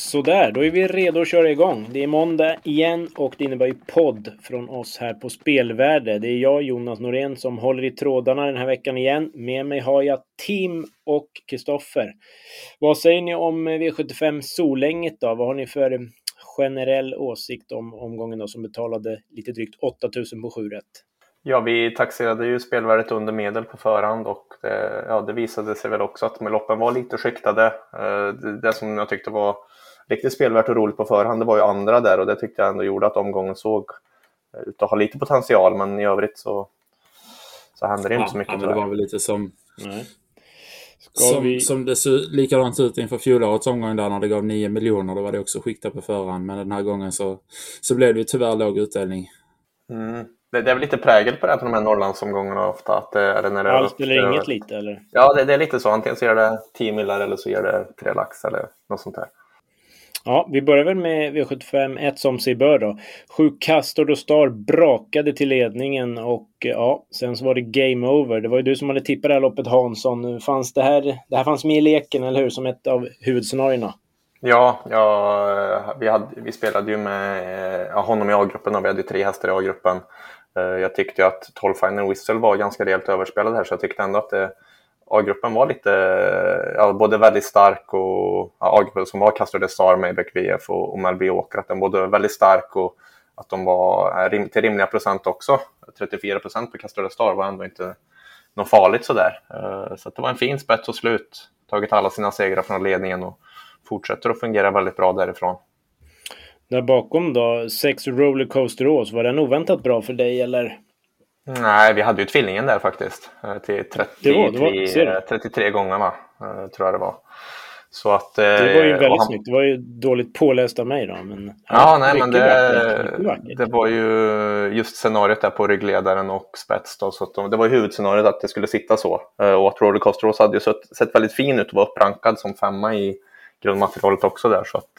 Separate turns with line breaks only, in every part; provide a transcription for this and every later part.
Sådär, då är vi redo att köra igång. Det är måndag igen och det innebär ju podd från oss här på Spelvärde. Det är jag, Jonas Norén, som håller i trådarna den här veckan igen. Med mig har jag Tim och Kristoffer. Vad säger ni om V75 Solänget då? Vad har ni för generell åsikt om omgången då som betalade lite drygt 8000 på 7 rätt?
Ja, vi taxerade ju spelvärdet under medel på förhand och det, ja, det visade sig väl också att loppen var lite skiktade. Eh, det, det som jag tyckte var riktigt spelvärt och roligt på förhand, det var ju andra där och det tyckte jag ändå gjorde att omgången såg ut att ha lite potential, men i övrigt så, så hände det ja, inte så mycket.
Ja, det var väl lite som, som, vi... som det såg likadant ut inför fjolårets omgång där när det gav 9 miljoner. Då var det också skiktat på förhand, men den här gången så, så blev det ju tyvärr låg utdelning.
Mm. Det, det, är väl lite prägel på det på de här Norrlandsomgångarna ofta. Att det, är när det
Allt eller inget lite eller?
Ja, det, det, är lite så. Antingen så gör det 10 millar eller så gör det 3 lax eller något sånt där.
Ja, vi börjar väl med V75 1 som sig bör då. Sju Castor och Star brakade till ledningen och eh, ja, sen så var det game over. Det var ju du som hade tippat det här loppet Hansson. Fanns det här, det här fanns med i leken, eller hur? Som ett av huvudscenarierna.
Ja, ja eh, vi, hade, vi spelade ju med eh, ja, honom i A-gruppen och vi hade tre hästar i A-gruppen. Eh, jag tyckte att 12 Final Whistle var ganska rejält överspelad här så jag tyckte ändå att det A-gruppen var lite, ja, både väldigt stark och ja, A-gruppen som var Castro de Star, Maybeck VF och, och Melby Åker, att den både väldigt stark och att de var eh, rim, till rimliga procent också. 34 procent på Castro de Star var ändå inte något farligt sådär. Uh, så det var en fin spets och slut. Tagit alla sina segrar från ledningen och fortsätter att fungera väldigt bra därifrån.
Där bakom då, sex Rollercoaster Ås, var den oväntat bra för dig eller?
Nej, vi hade ju tvillingen där faktiskt. Eh, till 33, det var, det var, 33 gånger va? Eh, tror jag det var.
Så att, det var ju eh, väldigt han... snyggt. Det var ju dåligt påläst av mig då. Men,
ja, nej, men det, det var ju just scenariot där på ryggledaren och spets. Då, så de, det var ju huvudscenariot att det skulle sitta så. Och att Rollercoaster Rose hade ju sett, sett väldigt fin ut och var upprankad som femma i grundmaterialet också där. Så att,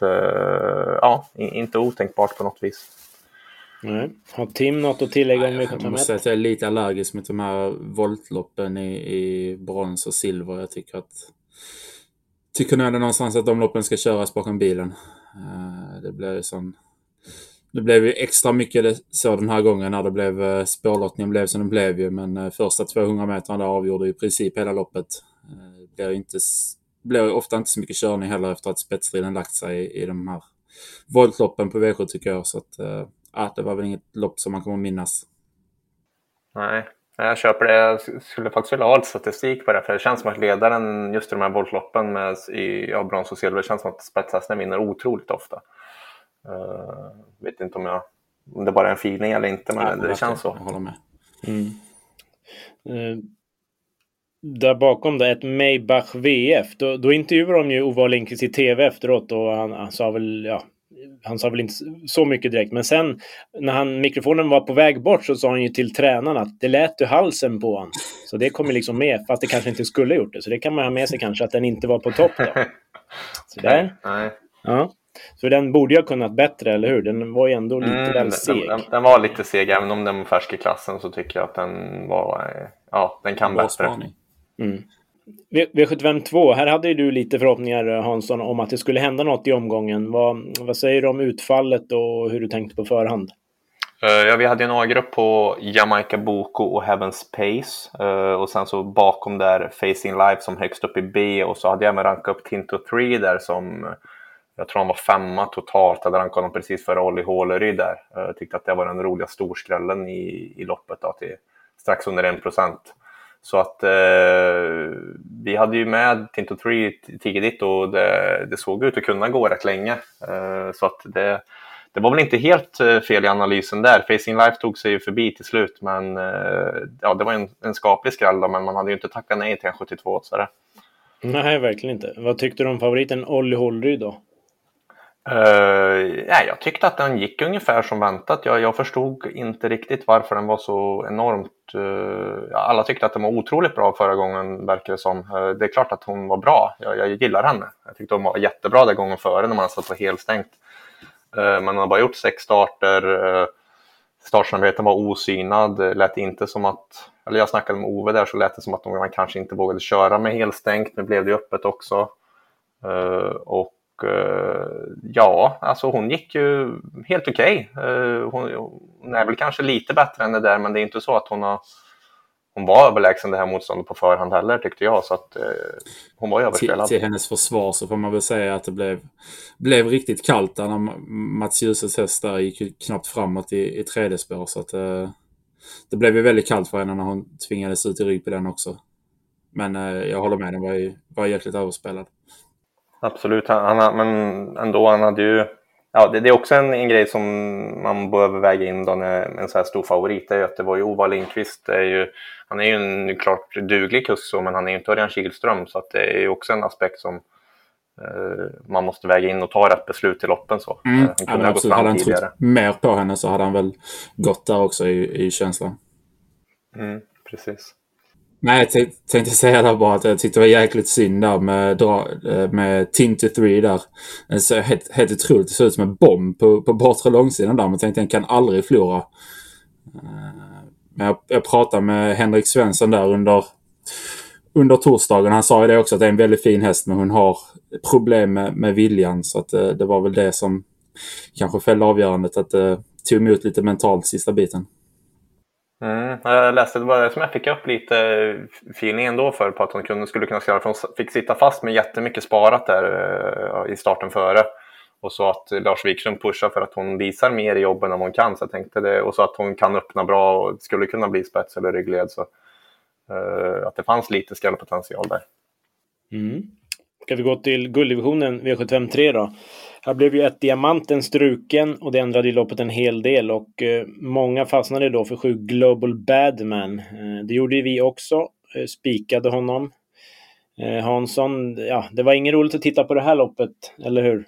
ja, inte otänkbart på något vis.
Nej. Har Tim något att tillägga om
V751? Jag måste säga att jag är lite allergisk mot de här voltloppen i, i brons och silver. Jag tycker att... Tycker nog någonstans att de loppen ska köras bakom bilen. Uh, det blev ju sån... Det blev ju extra mycket så den här gången när det blev uh, spårlottningen blev som den blev ju. Men uh, första 200 metrarna avgjorde i princip hela loppet. Det blev inte blir ofta inte så mycket körning heller efter att spetsstriden lagt sig i, i de här voltloppen på V7 tycker jag. Så att, ja, det var väl inget lopp som man kommer minnas.
Nej, jag köper det. Jag skulle faktiskt vilja ha lite statistik på det. För det känns som att ledaren just i de här voltloppen med i ja, brons och silver, det känns som att spetshästen vinner otroligt ofta. Uh, vet inte om, jag, om det bara är en feeling eller inte, men ja, det, det känns så.
Jag håller med. Mm.
Uh, där bakom det, ett Maybach VF. Då, då intervjuade de ju Ove Lindqvist i tv efteråt och han, han sa väl, ja, han sa väl inte så mycket direkt, men sen när han, mikrofonen var på väg bort så sa han ju till tränaren att det lät ur halsen på honom. Så det kommer liksom med, fast det kanske inte skulle gjort det. Så det kan man ha med sig kanske, att den inte var på topp då. Så där. Nej. Ja. Så den borde ju ha kunnat bättre, eller hur? Den var ju ändå lite mm, väl seg.
Den, den, var lite seg, även om den var färsk i klassen så tycker jag att den var... Ja, den kan bättre. Mm.
V75 här hade ju du lite förhoppningar eh, Hansson om att det skulle hända något i omgången. Vad, vad säger du om utfallet och hur du tänkte på förhand?
Eh, ja, vi hade en A-grupp på Jamaica Boko och Heavens Pace eh, och sen så bakom där Facing Life som högst upp i B och så hade jag även rankat upp Tinto 3 där som jag tror han var femma totalt, hade rankat honom precis före Olli Håleryd där. Jag tyckte att det var den roliga storskrällen i, i loppet då, till strax under en procent. Så att eh, vi hade ju med Tinto 3 tidigt och det, det, såg ut att kunna gå rätt länge. Eh, så att det, det var väl inte helt eh, fel i analysen där. Facing Life tog sig ju förbi till slut, men eh, ja, det var en, en skaplig skräll då, men man hade ju inte tackat nej till en 72 så det.
Nej, verkligen inte. Vad tyckte du om favoriten Olli Hållryd då?
Uh, nej, jag tyckte att den gick ungefär som väntat. Jag, jag förstod inte riktigt varför den var så enormt... Uh, alla tyckte att den var otroligt bra förra gången, verkar det som. Uh, det är klart att hon var bra. Jag, jag gillar henne. Jag tyckte hon var jättebra den gången före när man satt på helstängt. Uh, man har bara gjort sex starter. Uh, Startsamarbeten var osynad. Det lät inte som att... Eller jag snackade med Ove där så lät det som att man kanske inte vågade köra med helstängt. Nu blev det öppet också. och Och ja, alltså hon gick ju helt okej. Okay. Eh, hon, hon, är väl kanske lite bättre än det där, men det är inte så att hon har hon var överlägsen det här motståndet på förhand heller tyckte jag. Så att eh, hon var överspelad.
Till, till hennes försvar så får man väl säga att det blev, blev riktigt kallt där när Mats Djurses häst där gick knappt framåt i, i tredje spår. Så att eh, det blev ju väldigt kallt för henne när hon tvingades ut i rygg på den också. Men eh, jag håller med, den var, ju, var jäkligt överspelad.
Absolut, han, han, men ändå, han hade ju... Ja, det, det är också en, en, grej som man behöver väga in då när en så här stor favorit. Är att det var ju Ova Lindqvist. Det är ju, han är ju en klart duglig kusk men han är ju inte Örjan Kihlström. Så att det är ju också en aspekt som eh, man måste väga in och ta rätt beslut till loppen. Så.
Mm. Han kunde ja, ha gått fram hade han trott mer på henne så hade han väl gått där också i, i känslan.
Mm, precis.
Nej, jag tänkte säga där bara att jag tyckte det var jäkligt synd där med, eh, med Tinty 3 där. Eh, det ser helt, helt otroligt. Det ser ut som en bomb på, på bortre långsidan där. Men jag tänkte den kan aldrig förlora. Eh, men jag, jag pratade med Henrik Svensson där under, under torsdagen. Han sa ju det också att det är en väldigt fin häst men hon har problem med, med viljan. Så att det, det var väl det som kanske fällde avgörandet. Att det tog emot lite mentalt sista biten.
Mm, jag läste, det var det som jag fick upp lite eh, feeling ändå för på att hon kunde, skulle kunna skrälla. För hon fick sitta fast med jättemycket sparat där eh, i starten före. Och så att Lars Wikström pushar för att hon visar mer i jobben än hon kan. Så jag tänkte det, och så att hon kan öppna bra och skulle kunna bli spets eller ryggled. Så, uh, att det fanns lite skrällpotential där.
Mm. Ska vi gå till gulddivisionen V753 då? Här blev ju ett diamanten struken och det ändrade ju loppet en hel del och eh, många fastnade då för sju Global Badman. Eh, det gjorde ju vi också, eh, spikade honom. Hansson, ja, det var inget roligt att titta på det här loppet, eller hur?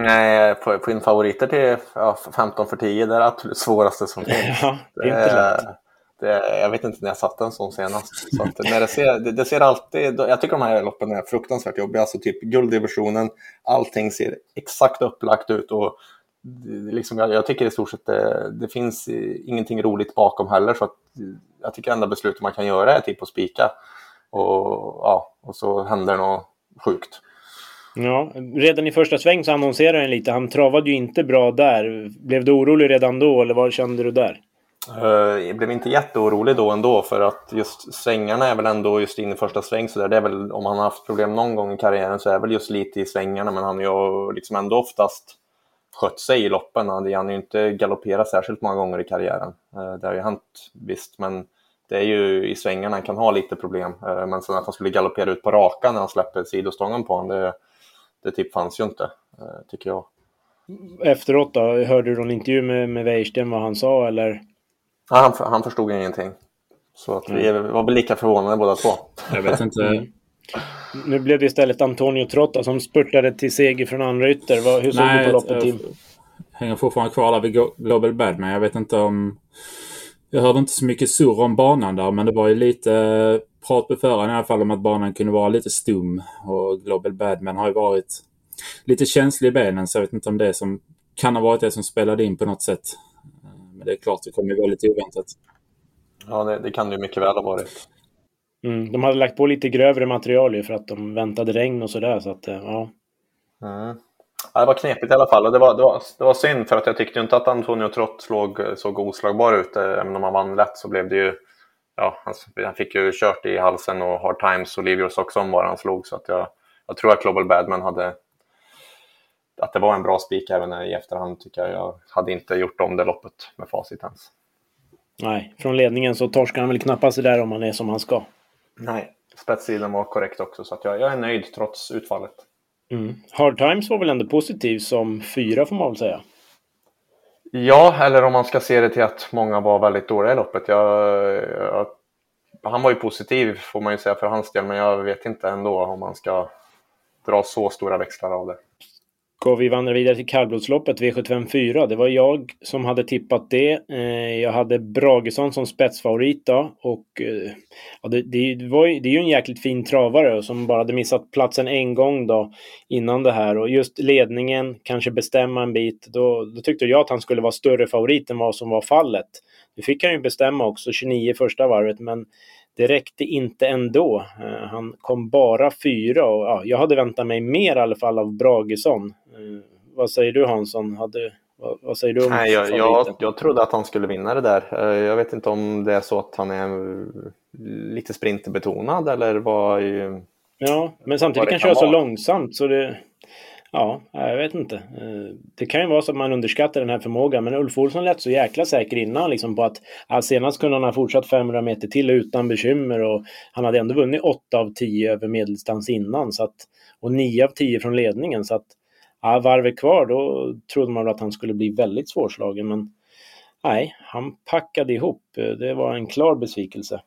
Nej, få, få in favoriter till ja, 15 för 10, det är det absolut svåraste som finns.
Ja, det är inte lätt.
Det, eh, jag vet inte när jag satt en sån senast. Så att när det, ser, det, det, ser alltid, jag tycker de här loppen är fruktansvärt jobbiga. Alltså typ gulddivisionen, allting ser exakt upplagt ut. Och eh, liksom, jag, jag tycker i stort sett det, det, finns ingenting roligt bakom heller. Så att, jag tycker enda beslutet man kan göra är typ att spika. Och, ja, och så händer något sjukt.
Ja, redan i första sväng så annonserade han lite. Han travade ju inte bra där. Blev du orolig redan då eller vad kände du där?
Eh, jag blev inte jätteorolig då ändå för att just svängarna är väl ändå just in i första sväng så där. Det är väl om han har haft problem någon gång i karriären så är det väl just lite i svängarna men han har ju liksom ändå oftast skött sig i loppen. Han har ju inte galopperat särskilt många gånger i karriären. Eh, det har ju hänt visst men det är ju i svängarna han kan ha lite problem. Eh, men sen att han skulle galoppera ut på raka när han släpper sidostången på honom det, det typ fanns ju inte tycker jag.
Efteråt då, hörde du någon intervju med, med Weirsten vad han sa eller?
Ja, han, han förstod ingenting. Så att vi mm. var väl lika förvånade båda två.
Jag vet inte. Mm.
Nu blev det istället Antonio Trotta som spurtade till seger från andra ytter. Hur såg Nej, du på loppet Tim?
hänger fortfarande kvar där vid Global Badman. Jag vet inte om... Jag hörde inte så mycket surr om banan där men det var ju lite prat på förhand i alla fall om att banan kunde vara lite stum. Och Global Badman har ju varit lite känslig i benen så jag vet inte om det som kan ha varit det som spelade in på något sätt. Men det är klart, det kommer ju lite oväntat.
Ja, det, det kan det ju mycket väl ha varit.
Mm, de hade lagt på lite grövre material ju för att de väntade regn och sådär. Så att, eh, ja.
Mm. Ja, det var knepigt i alla fall. Och det, var, det, var, det var synd för att jag tyckte inte att Antonio Trott slog, såg oslagbar ut. Eh, även om han vann lätt så blev det ju... Ja, han, fick ju kört i halsen och Hard Times och Leave Your Socks On var han slog. Så att jag, jag tror att Global Badman hade att det var en bra spik även i efterhand tycker jag. Jag hade inte gjort om det loppet med facit ens.
Nej, från ledningen så torskar han väl knappast där om han är som han ska.
Nej, spetssidan var korrekt också så att jag, jag är nöjd trots utfallet.
Mm. Hard Times var väl ändå positiv som fyra får man väl säga?
Ja, eller om man ska se det till att många var väldigt dåliga i loppet. Jag, jag, han var ju positiv får man ju säga för hans del, men jag vet inte ändå om man ska dra så stora växlar av det.
Och vi vandrar vidare till kallblodsloppet V754. Det var jag som hade tippat det. Eh, jag hade Bragesson som spetsfavorit då. Och eh, ja, det, det, var, det är ju en jäkligt fin travare som bara hade missat platsen en gång då innan det här. Och just ledningen, kanske bestämma en bit. Då, då tyckte jag att han skulle vara större favorit än vad som var fallet. Nu fick han ju bestämma också, 29 första varvet, men det räckte inte ändå. Eh, han kom bara fyra och ja, jag hade väntat mig mer i alla fall av Bragesson. Eh, vad säger du Hansson? Hade, vad, vad säger du om
Nej, jag, jag, jag, trodde att han skulle vinna det där. Eh, jag vet inte om det är så att han är lite sprinterbetonad eller vad...
Ja, men samtidigt kan köra så långsamt så det... Ja, jag vet inte. Eh, det kan ju vara så att man underskattar den här förmågan, men Ulf Olsson lät så jäkla säker innan liksom på att ja, senast kunde han ha fortsatt 500 meter till utan bekymmer och han hade ändå vunnit 8 av 10 över medeldistans innan så att, och 9 av 10 från ledningen. Så att ja, varvet kvar, då trodde man att han skulle bli väldigt svårslagen, men nej, han packade ihop. Det var en klar besvikelse.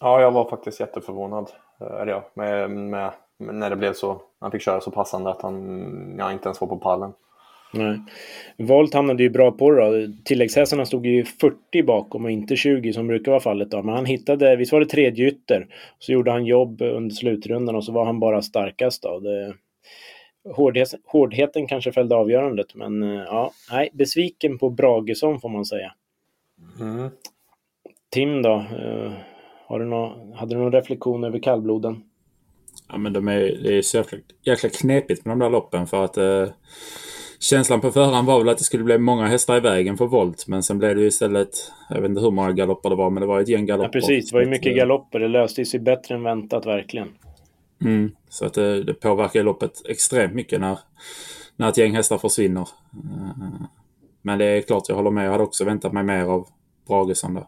Ja, jag var faktiskt jätteförvånad. Eller ja, med, med när det blev så, han fick köra så passande att han ja, inte ens var på pallen.
Nej. Volt hamnade ju bra på det då. Tilläggshästarna stod ju 40 bakom och inte 20 som brukar vara fallet då. Men han hittade, visst var det tredje ytter. Så gjorde han jobb under slutrundan och så var han bara starkast då. Det, hårdhet, hårdheten kanske fällde avgörandet men eh, ja, nej, besviken på Bragesson får man säga. Mm. Tim då? Eh, har du nå, hade du någon reflektion över kallbloden?
Ja, men de är, det är så jäkla, jäkla knepigt med de där loppen för att eh, känslan på förhand var väl att det skulle bli många hästar i vägen för volt. Men sen blev det istället, jag vet inte hur många galopper det var, men det var ett gäng galopper.
Ja, precis. Det var ju mycket galopper. Det löste sig bättre än väntat, verkligen.
Mm, så att det, det påverkar loppet extremt mycket när, när ett gäng hästar försvinner. Eh, men det är klart, jag håller med. Jag hade också väntat mig mer av Bragesson där.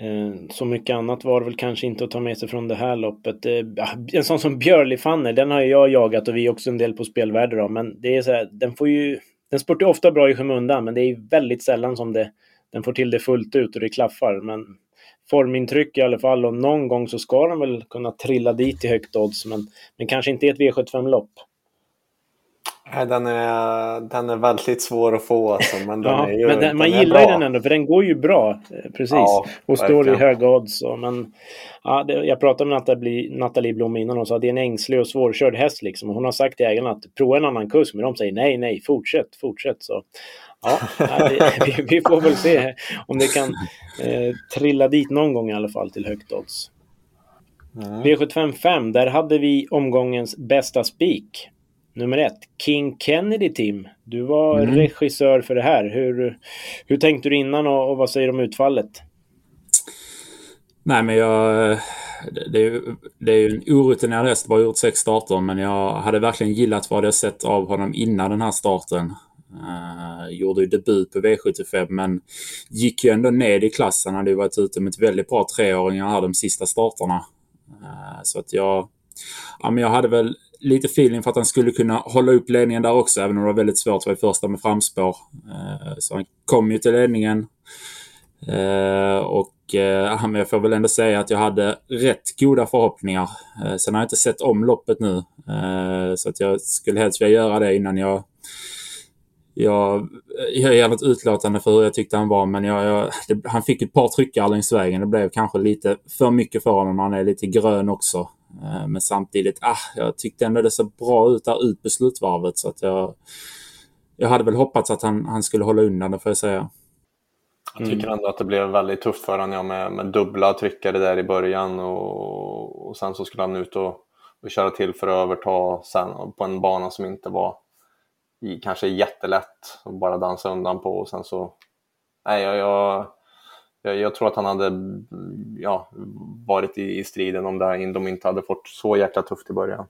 Eh, så mycket annat var det väl kanske inte att ta med sig från det här loppet. Eh, en sån som Björlifanne, den har jag jagat och vi också en del på spelvärde då. Men det är så här, den får ju... Den spurtar ofta bra i skymundan, men det är väldigt sällan som det, den får till det fullt ut och det klaffar. Men formintryck i alla fall och någon gång så ska den väl kunna trilla dit i högt odds, men, men kanske inte i ett V75-lopp.
Nej, den är, den är väldigt svår att få alltså, men, den
ja,
är ju,
men den, man gillar ju den ändå för den går ju bra. Eh, precis. Ja, och står i höga odds. Och, men, ja, det, jag pratade med Nathalie, Nathalie Blom innan och sa att det är en ängslig och svårkörd häst. Liksom. Och hon har sagt till ägarna att prova en annan kusk men de säger nej, nej, fortsätt, fortsätt. Så, ja, vi, vi, får väl se om det kan eh, trilla dit någon gång i alla fall till högt odds. Mm. V755, där hade vi omgångens bästa spik nummer ett, King Kennedy Tim. Du var mm. regissör för det här. Hur, hur tänkte du innan och, och vad säger du om utfallet?
Nej, men jag... Det är, det är ju en orutinerad häst, bara gjort sex starter, men jag hade verkligen gillat vad jag sett av honom innan den här starten. Uh, gjorde ju debut på V75 men gick ju ändå ned i klassen. Hade ju varit ute med ett väldigt bra treåringar här de sista starterna. Uh, så att jag... Ja, men jag hade väl lite feeling för att han skulle kunna hålla upp ledningen där också, även om det var väldigt svårt för i första med framspår. Uh, så han kom ju till ledningen. Och eh, jag får väl ändå säga att jag hade rätt goda förhoppningar. Sen har jag inte sett om loppet nu. Så att jag skulle helst vilja göra det innan jag jag, jag ger något utlåtande för hur jag tyckte han var men jag, jag det, han fick ett par tryckar längs vägen. Det blev kanske lite för mycket för honom. Han är lite grön också. Eh, men samtidigt, ah, jag tyckte ändå det såg bra ut där ut på slutvarvet så att jag... Jag hade väl hoppats att han, han skulle hålla undan det får jag säga.
Jag tycker mm. ändå att det blev väldigt tufft för honom ja, med, med dubbla tryckare där i början och, och sen så skulle han ut och, och köra till för att överta sen på en bana som inte var kanske jättelätt och bara dansa undan på och sen så... Nej, jag, jag jag, jag, tror att han hade ja, varit i, i striden om det, de inte hade fått så jäkla tufft i början.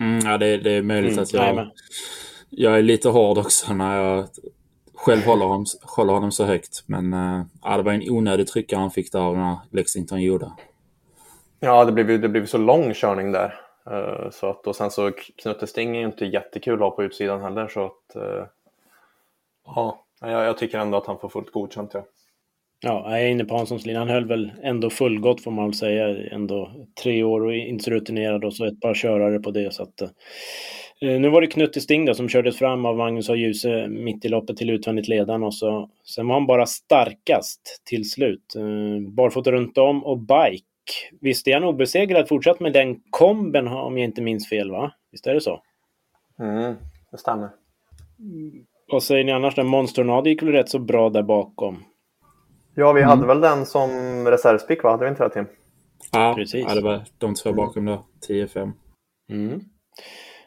Mm, ja, det, det, är möjligt mm, att jag, jag är lite hård också när jag själv håller honom, håller honom så högt. Men äh, det var en onödig tryckare han fick där av när Lexington gjorde.
Ja, det blev, det blev så lång körning där. Uh, så att, och sen så Knuttesting är ju inte jättekul att ha på utsidan heller. Så att, uh, ja, jag, jag, tycker ändå att han får fullt godkänt. Ja.
Ja, jag är inne på Hanssons linje. Han höll väl ändå fullgott får man väl säga. Ändå tre år och inte så rutinerad och så ett par körare på det. Så att, eh, eh nu var det Knutte Sting då, som kördes fram av Magnus och Ljuse mitt i loppet till utvändigt ledan och så sen var han bara starkast till slut. Eh, barfota runt om och bike. Visst är han obesegrad fortsatt med den komben om jag inte minns fel va? Visst är det så?
Mm, det stämmer.
Vad säger ni annars? Den Monsternade gick väl rätt så bra där bakom?
Ja, vi hade väl den som reservspik, va? Hade vi inte det, Tim?
Ja,
Precis.
ja, det var de två bakom där. 10-5.
Mm.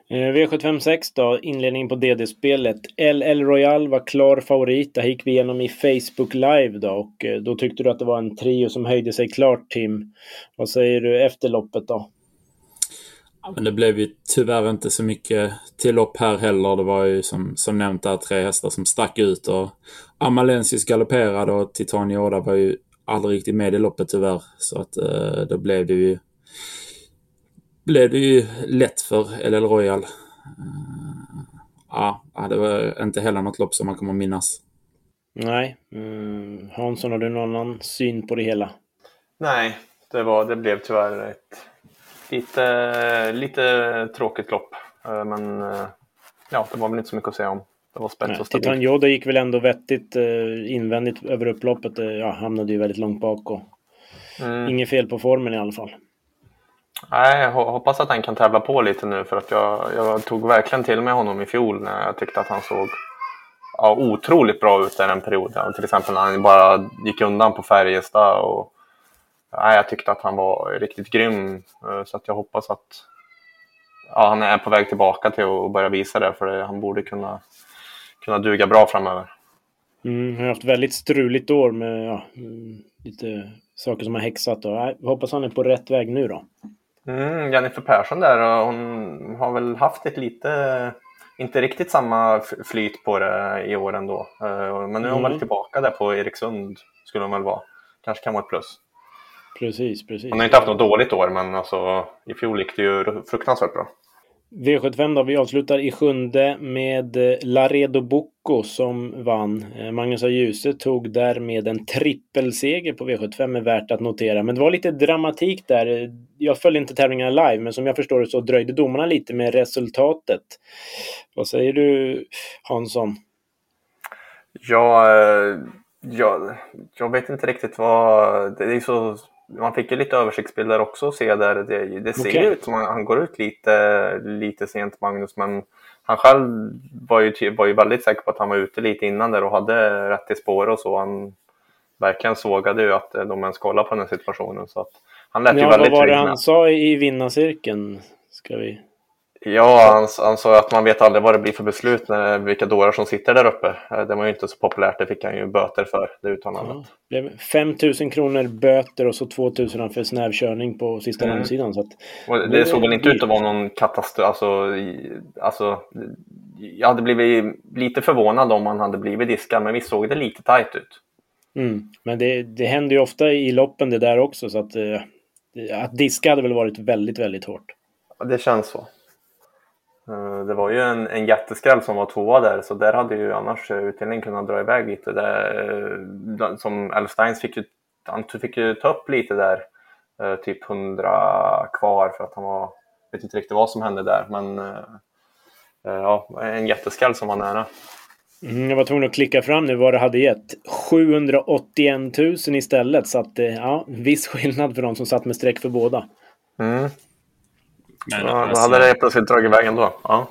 Eh, V756 då, inledningen på DD-spelet. LL Royal var klar favorit. Det gick vi igenom i Facebook Live då och eh, då tyckte du att det var en trio som höjde sig klart Tim. Vad säger du efter loppet då?
Ja, men det blev ju tyvärr inte så mycket till lopp här heller. Det var ju som, som nämnt där tre hästar som stack ut och Amalensius galopperade och Titania Oda var ju aldrig riktigt med i loppet tyvärr. Så att eh, då blev det ju blev det ju lätt för LL Royal. Eh, ja, det var inte heller något lopp som man kommer minnas.
Nej. Mm. Hansson, har du någon annan syn på det hela?
Nej, det, var, det blev tyvärr ett lite, lite tråkigt lopp. Eh, Men eh, ja, det var väl inte så mycket att säga om. Det var spänt och stabilt.
Titan Yoda gick väl ändå vettigt invändigt över upploppet. Ja, hamnade ju väldigt långt bak och
Mm.
inget fel på formen i alla fall.
Nej, jag hoppas att han kan tävla på lite nu för att jag, jag tog verkligen till mig honom i fjol när jag tyckte att han såg ja, otroligt bra ut där en period. Ja, till exempel när han bara gick undan på Färjestad. Och, ja, jag tyckte att han var riktigt grym. Eh, så att jag hoppas att ja, han är på väg tillbaka till att börja visa det. För han borde kunna, kunna duga bra framöver.
Mm, han har haft väldigt struligt år med ja, mm, lite saker som har häxat. Och, jag hoppas han är på rätt väg nu då.
Mm, Jennifer Persson där, hon har väl haft ett lite, inte riktigt samma flyt på det i år ändå. Eh, Men nu är hon
Mm.
väl tillbaka där på Eriksund, skulle hon väl vara. Kanske kan vara ett plus.
Precis, precis.
Hon har inte haft något dåligt år, men alltså, i fjol gick det ju fruktansvärt bra.
V75 då, vi avslutar i sjunde med eh, Laredo Bocco som vann. Eh, Magnus A. Djuse tog därmed en trippelseger på V75 är värt att notera. Men det var lite dramatik där. Jag följde inte tävlingarna live, men som jag förstår det så dröjde domarna lite med resultatet. Vad säger du Hansson?
Ja, eh, ja, jag vet inte riktigt vad... Det är så, man fick ju lite översiktsbilder också att se där. Det, det ser
Okej.
ut som att han går ut lite, lite sent, Magnus, men han själv var ju, var ju väldigt säker på att han var ute lite innan där och hade rätt i spår och så. Han verkligen sågade ju att eh, de ens kollade på den här situationen. Så att han lät ju
Ja, vad
väldigt
var det han
med.
sa i vinnarcirkeln? Ska vi...
Ja, han, han sa att man vet aldrig vad det blir för beslut, när, vilka dårar som sitter där uppe. Eh, Det var ju inte så populärt, det fick han ju böter för, det uttalandet.
Ja, det blev 5 000 kronor böter och så 2 000 för snäv körning på sista
Mm.
landsidan. Så
det,
Det-
såg väl inte ut att vara någon katastrof. Alltså, alltså, jag hade blivit lite förvånad om han hade blivit diskad, men visst såg det lite tajt ut.
mm. Men det, det händer ju ofta i loppen det där också. Så att, eh, att diska hade väl varit väldigt, väldigt hårt.
Det känns så. Eh, Det var ju en, en jätteskräll som var tvåa där, så där hade ju annars eh, utdelningen kunnat dra iväg lite. Det, eh, som Elfsteins fick ju, han fick ju ta upp lite där, typ 100 kvar för att han var, vet inte riktigt vad som hände där, men ja, en jätteskräll som var nära.
Mm, jag var tvungen att klicka fram nu vad det hade gett. 781 000 istället. Så att, ja, viss skillnad för de som satt med streck för båda.
Mm.
Men,
Ja, då
alltså,
hade det plötsligt dragit iväg ändå. Ja.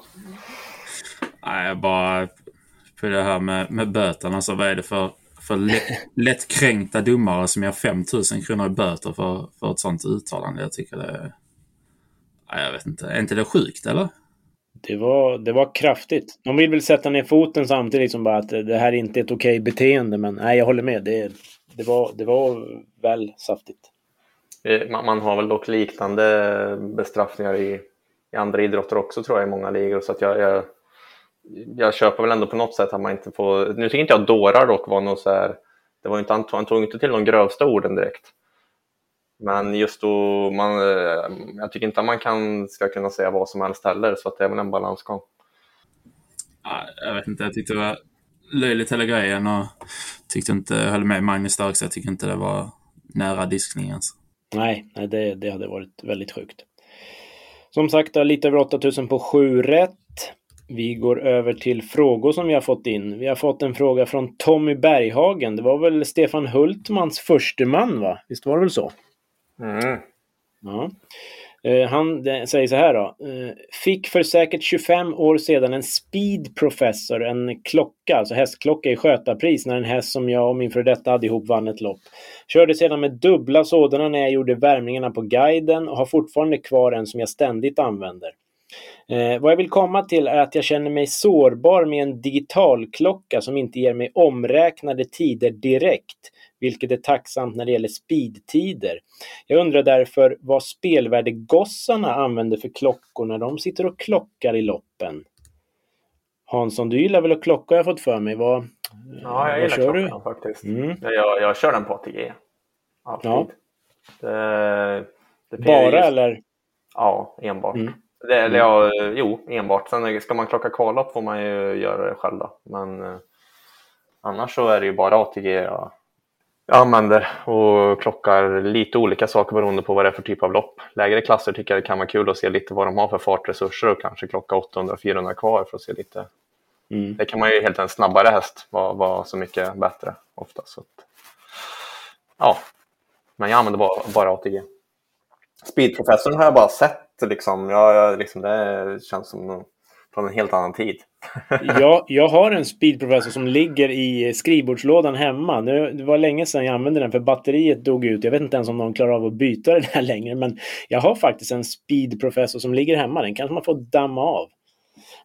Nej, bara på det här med, med böterna. Alltså, vad är det för, för lätt, lättkränkta domare som ger 5 000 kronor i böter för, för ett sånt uttalande? Jag tycker det är... Nej, jag vet inte. Är inte det sjukt, eller?
Det var, det var kraftigt. De vill väl sätta ner foten samtidigt som bara att det här är inte ett okej beteende. Men nej, jag håller med. Det, det, var, det var väl saftigt.
Eh, man, har väl dock liknande bestraffningar i, i andra idrotter också tror jag i många ligor. Så att jag, jag, jag köper väl ändå på något sätt att man inte får... Nu tycker inte jag dårar dock var något så här... Det var inte, han, tog- han tog inte till de grövsta orden direkt. Men just då, man, eh, jag tycker inte att man kan, ska kunna säga vad som helst heller. Så att det är väl en balansgång.
Jag vet inte. Jag tyckte det var löjligt hela grejen och tyckte inte, jag höll med Magnus där också. Jag tyckte inte det var nära diskning ens.
Nej, nej det, det hade varit väldigt sjukt. Som sagt, lite över 8000 på 7 rätt. Vi går över till frågor som vi har fått in. Vi har fått en fråga från Tommy Berghagen. Det var väl Stefan Hultmans förste man, va? Visst var det väl så?
Mm.
Ja. Eh, han säger så här då. Eh, fick för säkert 25 år sedan en Speed Professor, en klocka, alltså hästklocka i skötarpris när en häst som jag och min före detta hade ihop vann ett lopp. Körde sedan med dubbla sådana när jag gjorde värmningarna på guiden och har fortfarande kvar en som jag ständigt använder. Eh, vad jag vill komma till är att jag känner mig sårbar med en digitalklocka som inte ger mig omräknade tider direkt vilket är tacksamt när det gäller speedtider. Jag undrar därför vad spelvärdegossarna använder för klockor när de sitter och klockar i loppen. Hansson, du gillar väl att klocka har jag fått för mig. Vad,
ja, jag gillar klockan du? faktiskt. Mm. Jag, jag kör den på ATG. Alltid. Ja. Det,
det Bara just... eller?
Ja, enbart. Mm. Det, eller mm. ja, jo, enbart. Sen ska man klocka kvallopp får man ju göra det själv då. Men eh, annars så är det ju bara ATG jag jag använder och klockar lite olika saker beroende på vad det är för typ av lopp. Lägre klasser tycker jag det kan vara kul att se lite vad de har för fartresurser och kanske klocka 800-400 kvar för att se lite. Mm. Det kan man ju helt en snabbare häst vara, vara så mycket bättre ofta. Så att, ja, men jag använder bara, bara ATG. Speedprofessorn har jag bara sett liksom. Jag, liksom det känns som från en helt annan tid.
jag, jag har en speedprofessor som ligger i skrivbordslådan hemma. Det, det var länge sedan jag använde den för batteriet dog ut. Jag vet inte ens om någon klarar av att byta den här längre. Men jag har faktiskt en speedprofessor som ligger hemma. Den kanske man får damma av.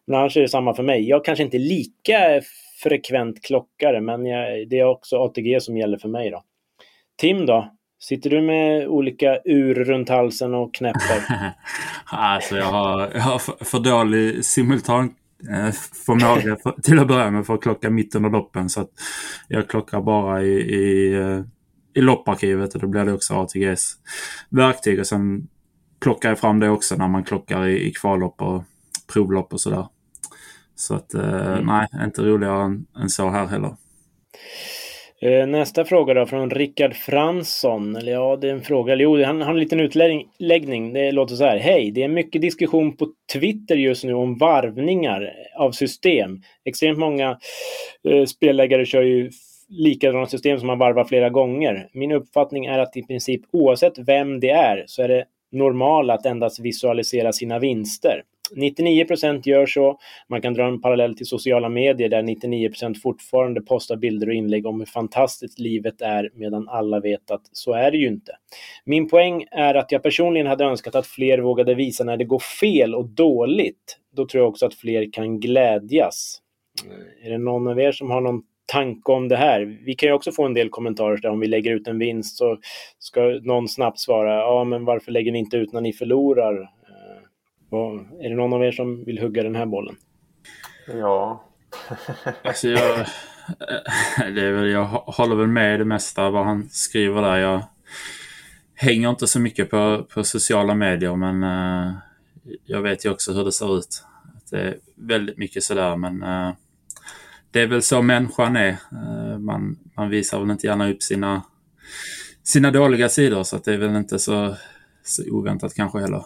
Men annars är det samma för mig. Jag kanske inte är lika frekvent klockare men jag, det är också ATG som gäller för mig. då. Tim då? Sitter du med olika ur runt halsen och knäpper?
alltså jag har, jag har för, dålig simultan eh, förmåga för, till att börja med för att klocka mitt under loppen. Så att jag klockar bara i, i, eh, i lopparkivet och då blir det också ATGs verktyg. Och sen plockar jag fram det också när man klockar i, i kvallopp och provlopp och sådär. Så att eh, mm. nej, inte roligare än, än så här heller.
Eh, nästa fråga då från Rickard Fransson. Eller ja, det är en fråga. Eller Jo, han har en liten utläggning. Det låter så här. Hej! Det är mycket diskussion på Twitter just nu om varvningar av system. Extremt många eh, spelläggare kör ju likadana system som man varvar flera gånger. Min uppfattning är att i princip oavsett vem det är så är det normala att endast visualisera sina vinster. 99% gör så. Man kan dra en parallell till sociala medier där 99% fortfarande postar bilder och inlägg om hur fantastiskt livet är medan alla vet att så är det ju inte. Min poäng är att jag personligen hade önskat att fler vågade visa när det går fel och dåligt. Då tror jag också att fler kan glädjas. Eh, är det någon av er som har någon tanke om det här? Vi kan ju också få en del kommentarer där om vi lägger ut en vinst så ska någon snabbt svara ja men varför lägger ni inte ut när ni förlorar? Är det någon av er som vill hugga den här bollen?
Ja.
alltså jag, det är väl, jag håller väl med det mesta vad han skriver där. Jag hänger inte så mycket på, på sociala medier men uh, jag vet ju också hur det ser ut. Det är väldigt mycket sådär men uh, det är väl så människan är. Uh, man, man visar väl inte gärna upp sina, sina dåliga sidor så att det är väl inte så, så oväntat kanske heller.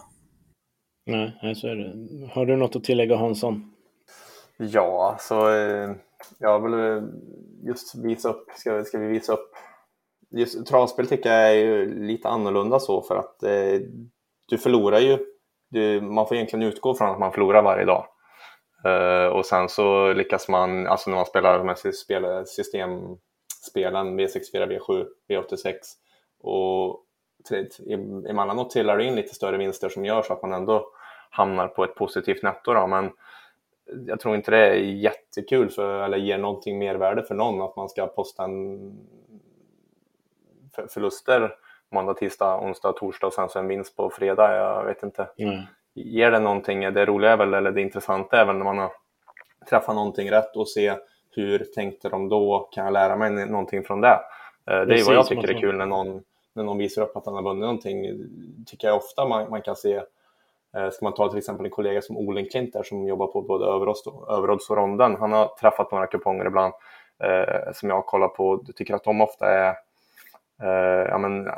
Nej, så är det. Har du något att tillägga Hansson?
Ja, alltså eh, jag vill eh, just visa upp, ska, ska vi visa upp Just travspel tycker jag är ju lite annorlunda så för att eh, du förlorar ju. Du, man får egentligen utgå från att man förlorar varje dag. Eh, och sen så lyckas man, alltså när man spelar de här systemspelen V64, V7, V86 och emellanåt trillar det in lite större vinster som gör så att man ändå hamnar på ett positivt netto. Då. Men jag tror inte det är jättekul för, eller ger någonting mervärde för någon att man ska posta en förluster måndag, tisdag, onsdag, torsdag och sen så en vinst på fredag. Jag vet inte. Mm. Ger det någonting? Det roliga är väl, eller det intressanta är väl när man har träffat någonting rätt och se hur tänkte de då? Kan jag lära mig någonting från det? Eh, det är vad jag tycker är kul när någon när någon visar upp att han har vunnit någonting tycker jag ofta man, man kan se. Eh, ska man ta till exempel en kollega som Olenklint där som jobbar på både Överodds och Ronden. Han har träffat några kuponger ibland eh, som jag kollar på. Jag tycker att de ofta är eh, ja, men,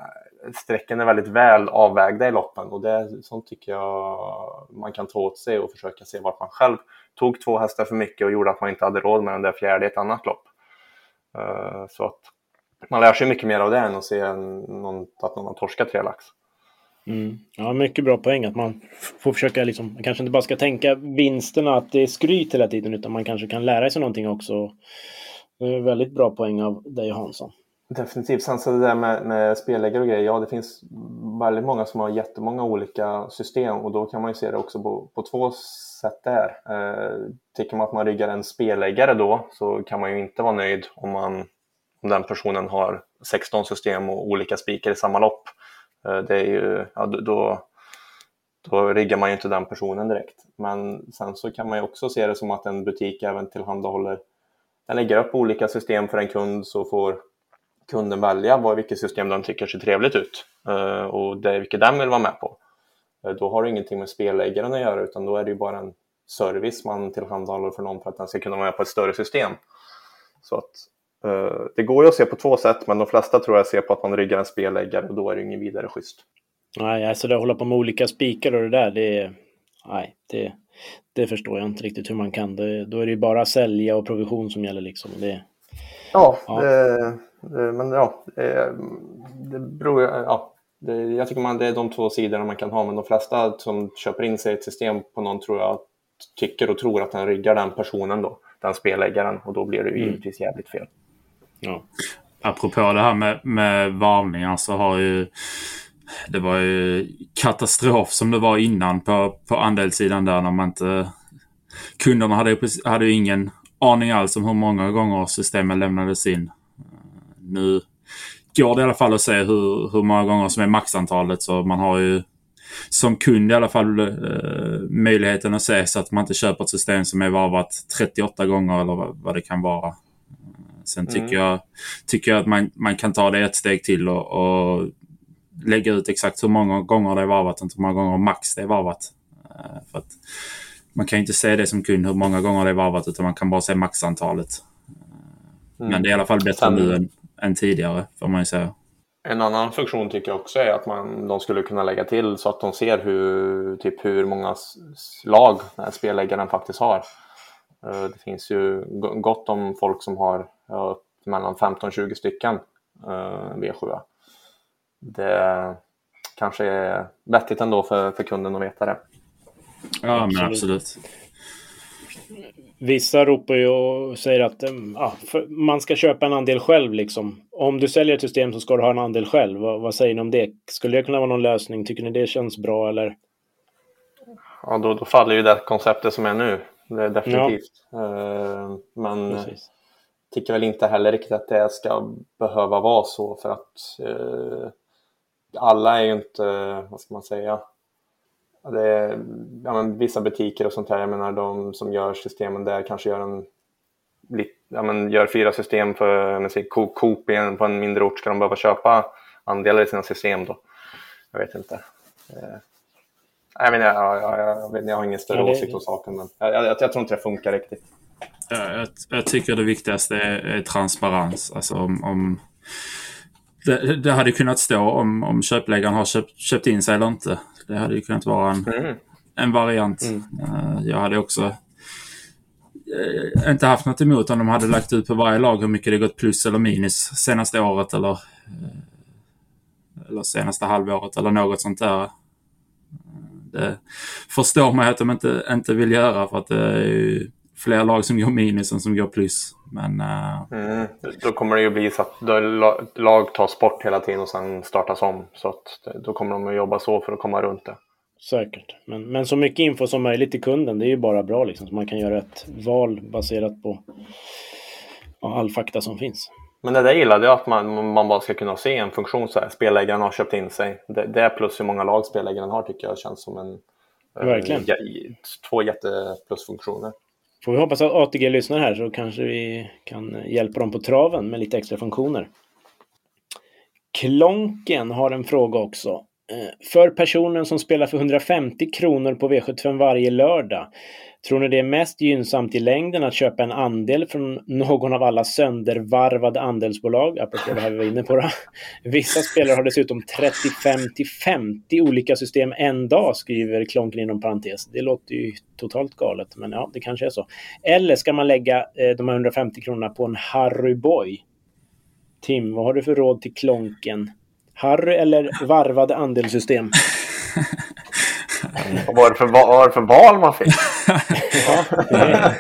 strecken är väldigt väl avvägda i loppen och det sånt tycker jag man kan ta åt sig och försöka se vart man själv tog två hästar för mycket och gjorde att man inte hade råd med den där fjärde i ett annat lopp. Eh, så att man lär sig mycket mer av det än att se någon, att någon har torskat tre lax.
Mm. Ja, mycket bra poäng att man får försöka liksom, man kanske inte bara ska tänka vinsterna, att det är skryt hela tiden, utan man kanske kan lära sig någonting också. Det är väldigt bra poäng av dig Hansson.
Definitivt. Sen så det där med, med spelläggare och grejer, ja det finns väldigt många som har jättemånga olika system och då kan man ju se det också på, på två sätt där. Eh, tycker man att man ryggar en spelläggare då så kan man ju inte vara nöjd om, man, om den personen har 16 system och olika spikar i samma lopp. Eh, det är ju, ja, då, då riggar man ju inte den personen direkt. Men sen så kan man ju också se det som att en butik även tillhandahåller, den lägger upp olika system för en kund så får kunden välja vad, vilket system den tycker ser trevligt ut eh, och det är vilket den vill vara med på. Eh, då har det ingenting med spelläggaren att göra utan då är det ju bara en service man tillhandahåller för någon för att den ska kunna vara med på ett större system. Så att det går ju att se på två sätt men de flesta tror jag ser på att man ryggar en spelläggare och då är det ingen vidare schysst.
Nej, alltså det hålla på med olika spikar och det där, det, nej, det, det förstår jag inte riktigt hur man kan. Det, då är det ju bara sälja och provision som gäller liksom. Det,
ja, ja. Det, men ja, det beror ja, jag tycker man, det är de två sidorna man kan ha, men de flesta som köper in sig i ett system på någon tror jag tycker och tror att den riggar den personen då, den speläggaren, och då blir det ju mm. givetvis jävligt fel.
Ja. Apropå det här med, med varvningar så har ju det var ju katastrof som det var innan på, på andelssidan där när man inte... Kunderna hade ju, hade ju ingen aning alls om hur många gånger systemen lämnades in. Nu går det i alla fall att se hur, hur många gånger som är maxantalet så man har ju som kund i alla fall eh, möjligheten att se så att man inte köper ett system som är varvat 38 gånger eller vad, vad det kan vara. Sen tycker, mm. jag, tycker jag att man, man kan ta det ett steg till och, och lägga ut exakt hur många gånger det är varvat, inte hur många gånger max det är varvat. Eh, för att man kan inte se det som kund hur många gånger det är varvat utan man kan bara se maxantalet. Mm. Men det är i alla fall bättre Sen, nu än, än tidigare, får man ju säga.
En annan funktion tycker jag också är att man, de skulle kunna lägga till så att de ser hur, typ hur många slag spelläggaren faktiskt har. Eh, det finns ju gott om folk som har ja, mellan 15-20 stycken eh, V7. Det kanske är vettigt ändå för, för kunden att veta det.
Ja, men absolut.
Vissa ropar ju och säger att ja, man ska köpa en andel själv. Liksom. Om du säljer ett system så ska du ha en andel själv. Vad, vad, säger ni om det? Skulle det kunna vara någon lösning? Tycker ni det känns bra eller?
Ja, då, då faller ju det konceptet som är nu. Det är definitivt. Ja. Uh, men Precis. Tycker väl inte heller riktigt att det ska behöva vara så för att uh, alla är ju inte, vad ska man säga, det ja, men vissa butiker och sånt här, jag menar de som gör systemen där kanske gör en ja, men gör fyra system för Coop på en mindre ort, ska de behöva köpa andelar i sina system då? Jag vet inte. Eh, jag, menar, jag, jag, jag, jag har ingen större ja, det... åsikt om saken, men jag, jag, jag, tror inte det funkar riktigt.
Jag, jag tycker det viktigaste är, är transparens. Alltså om, om det, det, hade kunnat stå om, om köpläggaren har köpt, köpt in sig eller inte. Det hade ju kunnat vara en, mm. en variant. Mm. Uh, jag hade också uh, inte haft något emot om de hade lagt ut på varje lag hur mycket det gått plus eller minus senaste året eller, uh, eller senaste halvåret eller något sånt där. Det förstår man att de inte, inte vill göra för att det är ju fler lag som går minus än som går plus. Men, uh...
mm, då kommer det ju bli så att lag tas bort hela tiden och sen startas om. Så att då kommer de att jobba så för att komma runt det.
Säkert. Men, men så mycket info som möjligt till kunden, det är ju bara bra liksom. Så man kan göra ett val baserat på all fakta som finns.
Men det där gillade jag, att man, man bara ska kunna se en funktion så här. Spelläggaren har köpt in sig. Det, det plus hur många lag spelläggaren har tycker jag känns som en...
Verkligen.
Eh, två jätteplusfunktioner.
Får vi hoppas att ATG lyssnar här så kanske vi kan hjälpa dem på traven med lite extra funktioner. Klonken har en fråga också. Eh, för personen som spelar för 150 kronor på V75 varje lördag, tror ni det är mest gynnsamt i längden att köpa en andel från någon av alla söndervarvade andelsbolag? Apropå det här vi var inne på. Då. Vissa spelare har dessutom 35 till 50 olika system en dag, skriver Klonken inom parentes. Det låter ju totalt galet, men ja, det kanske är så. Eller ska man lägga eh, de här 150 kronorna på en Harry Boy? Tim, vad har du för råd till Klonken? Harry eller varvade andelssystem?
Vad var det för, vad var det för val man fick?
ja, det är...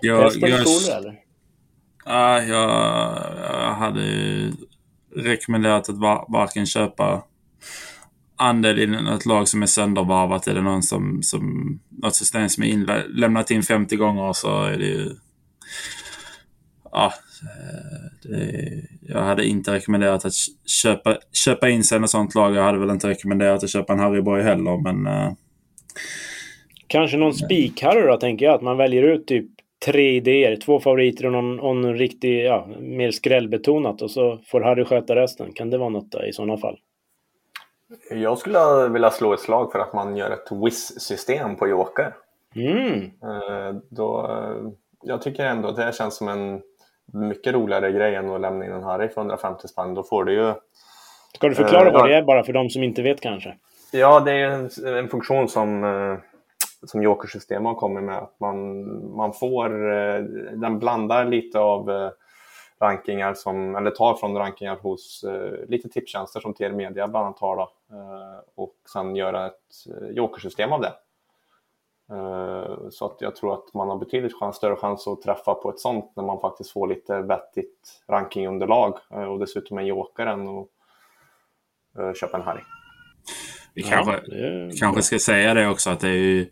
Jag, jag,
kolor eller?
ja, jag, jag hade ju rekommenderat att va- varken köpa andel i något lag som är söndervarvat eller någon som, som något system som är inlämnat in 50 gånger så är det ju... Ja, eh, det, jag hade inte rekommenderat att köpa, köpa in sig i något sånt lag. Jag hade väl inte rekommenderat att köpa en Harry Boy heller, men... eh,
Kanske någon spik-Harry då, tänker jag. Att man väljer ut typ tre idéer. Två favoriter och någon, och någon riktig, ja, mer skrällbetonat. Och så får Harry sköta resten. Kan det vara något där, i sådana fall?
Jag skulle vilja slå ett slag för att man gör ett WIS-system på Joker.
Mm.
Eh, Då, eh, jag tycker ändå att det känns som en mycket roligare grej än att lämna in en Harry för 150 spänn. Då får du ju...
Ska du förklara
Eh,
vad det är bara för de som inte vet kanske?
Ja, det är en, en funktion som, eh, som Joker-system har kommit med. Att man, man får... eh, Den blandar lite av eh, rankingar som, eller tar från rankingar hos eh, lite tipstjänster som TR Media bland annat har då, eh, och sen göra ett jokersystem av det. Eh, så att jag tror att man har betydligt chans, större chans att träffa på ett sånt när man faktiskt får lite vettigt rankingunderlag eh, och dessutom en joker än att eh, köpa en Harry.
Vi kanske,
är
kanske ska säga det också att det är ju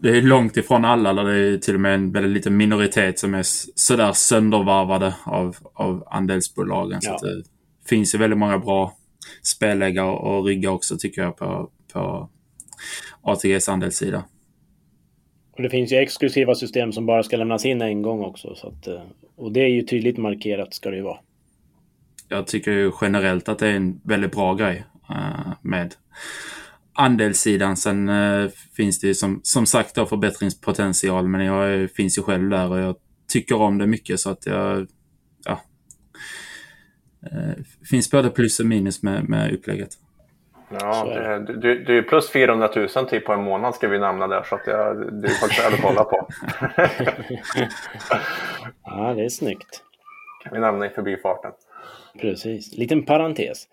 det är långt ifrån alla, eller det är till och med en väldigt liten minoritet som är sådär söndervarvade av, av andelsbolagen. Så
Ja.
att det finns ju väldigt många bra spelläggare och ryggar också tycker jag på, på ATGs andelssida.
Och det finns ju exklusiva system som bara ska lämnas in en gång också. Så att, eh, och det är ju tydligt markerat ska det ju vara.
Jag tycker ju generellt att det är en väldigt bra grej eh, med andelssidan. Sen eh, finns det ju som, som sagt då förbättringspotential, men jag är- finns ju själv där och jag tycker om det mycket så att jag... Ja. Finns både plus och minus med, med upplägget.
Ja, det, du, du är plus 400 000 typ på en månad ska vi nämna där så att jag, det är faktiskt värd att kolla på.
Ja, det är snyggt.
kan vi nämna i förbifarten.
Precis. Liten parentes.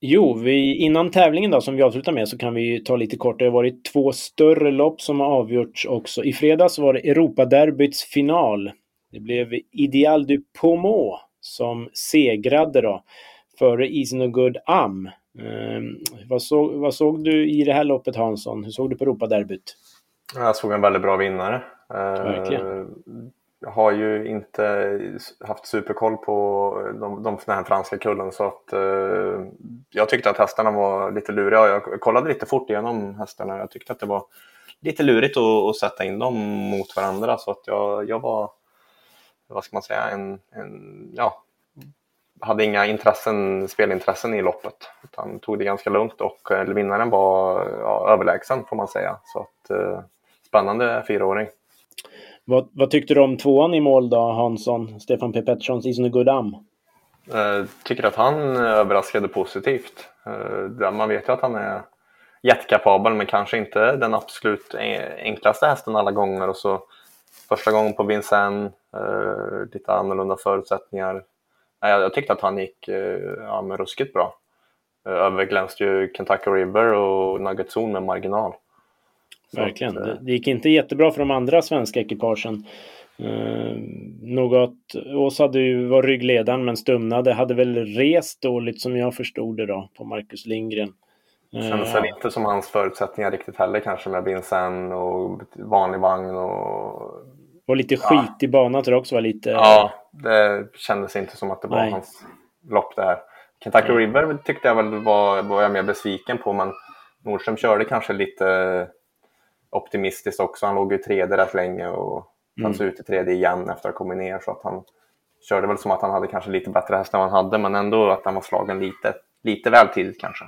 Jo, vi, innan tävlingen då som vi avslutar med så kan vi ta lite kort. Det har varit två större lopp som har avgjorts också. I fredags var det Europaderbyts final. Det blev Ideal du Pomo som segrade då före Easy No Good Am. Vad, såg, vad såg du i det här loppet Hansson? Hur såg du på Europaderbyt?
Jag såg en väldigt bra vinnare. Eh,
Verkligen.
Jag har ju inte haft superkoll på de, de, den här franska kullen så att eh, jag tyckte att hästarna var lite luriga. Jag kollade lite fort igenom hästarna. Jag tyckte att det var lite lurigt att, att sätta in dem mot varandra så att jag, jag var, vad ska man säga, en, en ja, hade inga intressen, spelintressen i loppet utan tog det ganska lugnt och eh, vinnaren var ja, överlägsen får man säga. Så att, eh, spännande fyraåring.
Vad, vad tyckte du om tvåan i mål då Hansson? Stefan P. Petterssons Easy No Good Am?
Eh, tycker att han överraskade positivt. Eh, man vet ju att han är jättekapabel men kanske inte den absolut e- enklaste hästen alla gånger. Och så första gången på Vincennes, eh, lite annorlunda förutsättningar. Nej, jag, tyckte att han gick eh, ja, men ruskigt bra. Eh, överglänste ju Kentucky River och Nugget Zone med marginal. Så
Verkligen.
att, eh,
Det, gick inte jättebra för de andra svenska ekipagen. Uh, något, Åsa hade ju var ryggledaren men stumnade. Hade väl rest dåligt som jag förstod det då på Marcus Lindgren. Eh,
Kändes väl inte som hans förutsättningar riktigt heller kanske med Vincennes och vanlig vagn och
var lite skit i banan tror jag också var lite...
Ja, det kändes inte som att det var
Nej.
hans lopp där. Kentucky River tyckte jag väl var, var jag mer besviken på, men Nordström körde kanske lite optimistiskt också. Han låg ju tredje rätt länge och
Mm.
fanns ut i tredje igen efter att ha kommit ner. Så att han körde väl som att han hade kanske lite bättre häst än han hade, men ändå att han var slagen lite, lite väl tidigt kanske.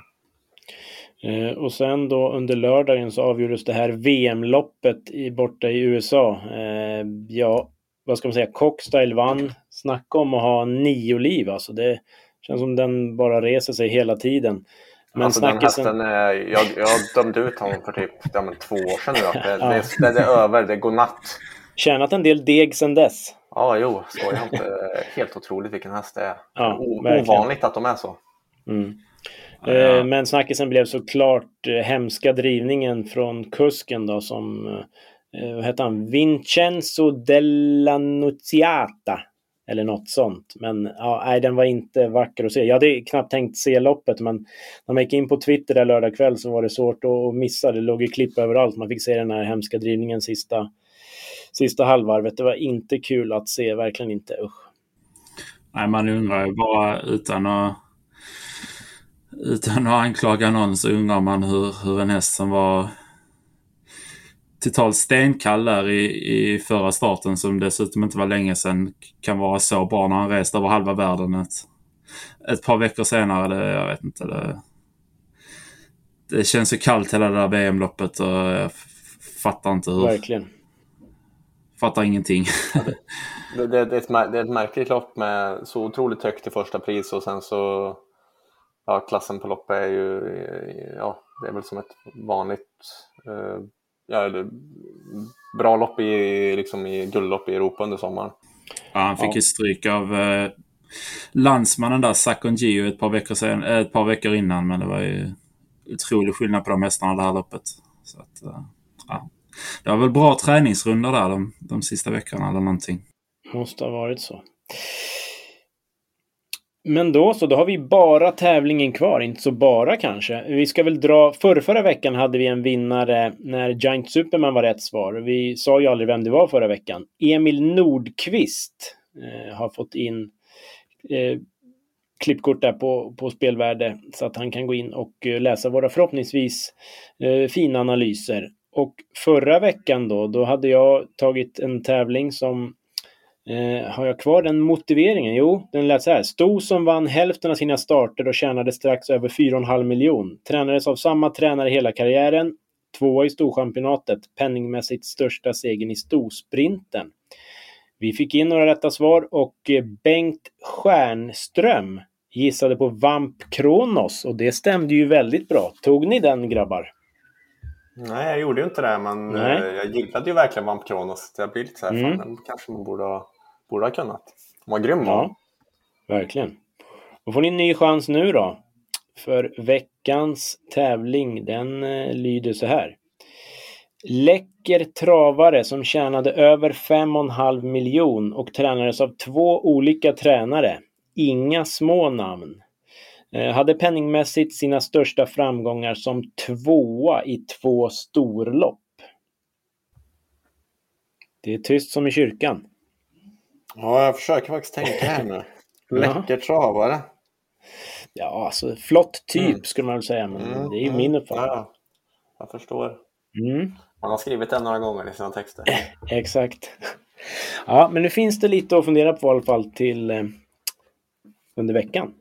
Eh, och sen då under lördagen så avgjordes det här VM-loppet i, borta i USA. Eh, ja, vad ska man säga? Cockstyle vann. Snacka om att ha nio liv alltså. Det känns som den bara reser sig hela tiden. Men
alltså den hästen, är, jag, jag dömde ut honom för typ ja, men två år sedan nu. Det, det, det, det är över, det går natt.
Tjänat en del deg sen dess.
Ja, jo, så jag inte. Helt otroligt vilken häst det är.
Ja,
O- ovanligt att de är så.
Mm. Ja. Men snackisen blev såklart hemska drivningen från kusken då som, vad hette han, Vincenzo della Nunziata eller något sånt. Men ja, nej, den var inte vacker att se. Jag hade knappt tänkt se loppet, men när man gick in på Twitter där lördag kväll så var det svårt att missa. Det låg ju klipp överallt. Man fick se den här hemska drivningen sista, sista halvvarvet. Det var inte kul att se, verkligen inte. Usch.
Nej, man undrar ju bara utan att utan att anklaga någon så undrar man hur, hur en häst som var totalt stenkall där i, i förra starten som dessutom inte var länge sedan kan vara så bra när han rest över halva världen. Ett, ett par veckor senare, det, jag vet inte. Det, det känns ju kallt hela det där VM-loppet och jag fattar inte hur.
Verkligen.
Fattar ingenting.
det, det, det, är ett, det är ett märkligt lopp med så otroligt högt i första pris och sen så ja, klassen på loppet är ju ja, det är väl som ett vanligt eh, ja, bra lopp i, liksom i guldlopp i Europa under sommaren.
Ja, han fick ja. ju stryk av eh, landsmannen där, Sakon Gio, ett par, veckor sen, eh, ett par veckor innan. Men det var ju otrolig skillnad på de hästarna det här loppet. Så att, eh, ja. Det var väl bra träningsrundor där de, de sista veckorna eller någonting.
Måste ha varit så. Men då så, då har vi bara tävlingen kvar. Inte så bara kanske. Vi ska väl dra... Förra, förra veckan hade vi en vinnare när Giant Superman var rätt svar. Vi sa ju aldrig vem det var förra veckan. Emil Nordqvist eh, har fått in eh, klippkort där på, på spelvärde så att han kan gå in och eh, läsa våra förhoppningsvis eh, fina analyser. Och förra veckan då, då hade jag tagit en tävling som Eh, har jag kvar den motiveringen? Jo, den lät så här. Sto som vann hälften av sina starter och tjänade strax över 4,5 miljon. Tränades av samma tränare hela karriären. Tvåa i Storchampionatet. Penningmässigt största segern i Storsprinten. Vi fick in några rätta svar och eh, Bengt Stjärnström gissade på Vamp Kronos och det stämde ju väldigt bra. Tog ni den grabbar?
Nej, jag gjorde ju inte det, men Nej. Eh, jag gillade ju verkligen Vamp Kronos. Jag blir lite så här, mm. fan, den kanske man borde ha Borde ha kunnat. Vad grym
Ja, verkligen. Då får ni en ny chans nu då. För veckans tävling, den eh, lyder så här. Läcker travare som tjänade över 5,5 miljon och tränades av två olika tränare. Inga små namn. Eh, hade penningmässigt sina största framgångar som tvåa i två storlopp. Det är tyst som i kyrkan.
Ja, jag försöker faktiskt tänka här nu. Läcker travare.
Ja, alltså flott typ mm. skulle man väl säga, men mm. det är ju mm. min uppfattning. Ja,
jag förstår. Mm. Man har skrivit det några gånger i sina texter.
Exakt. Ja, men nu finns det lite att fundera på i alla fall till eh, under veckan.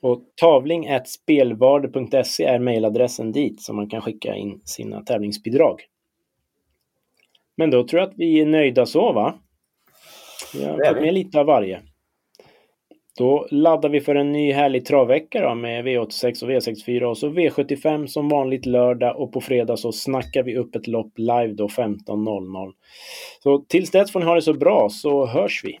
Och tavling spelvarde.se är mejladressen dit som man kan skicka in sina tävlingsbidrag. Men då tror jag att vi är nöjda så va? Vi har fått med lite av varje. Då laddar vi för en ny härlig travvecka då med V86 och V64 och så V75 som vanligt lördag och på fredag så snackar vi upp ett lopp live då 15.00. Så tills dess får ni ha det så bra så hörs vi.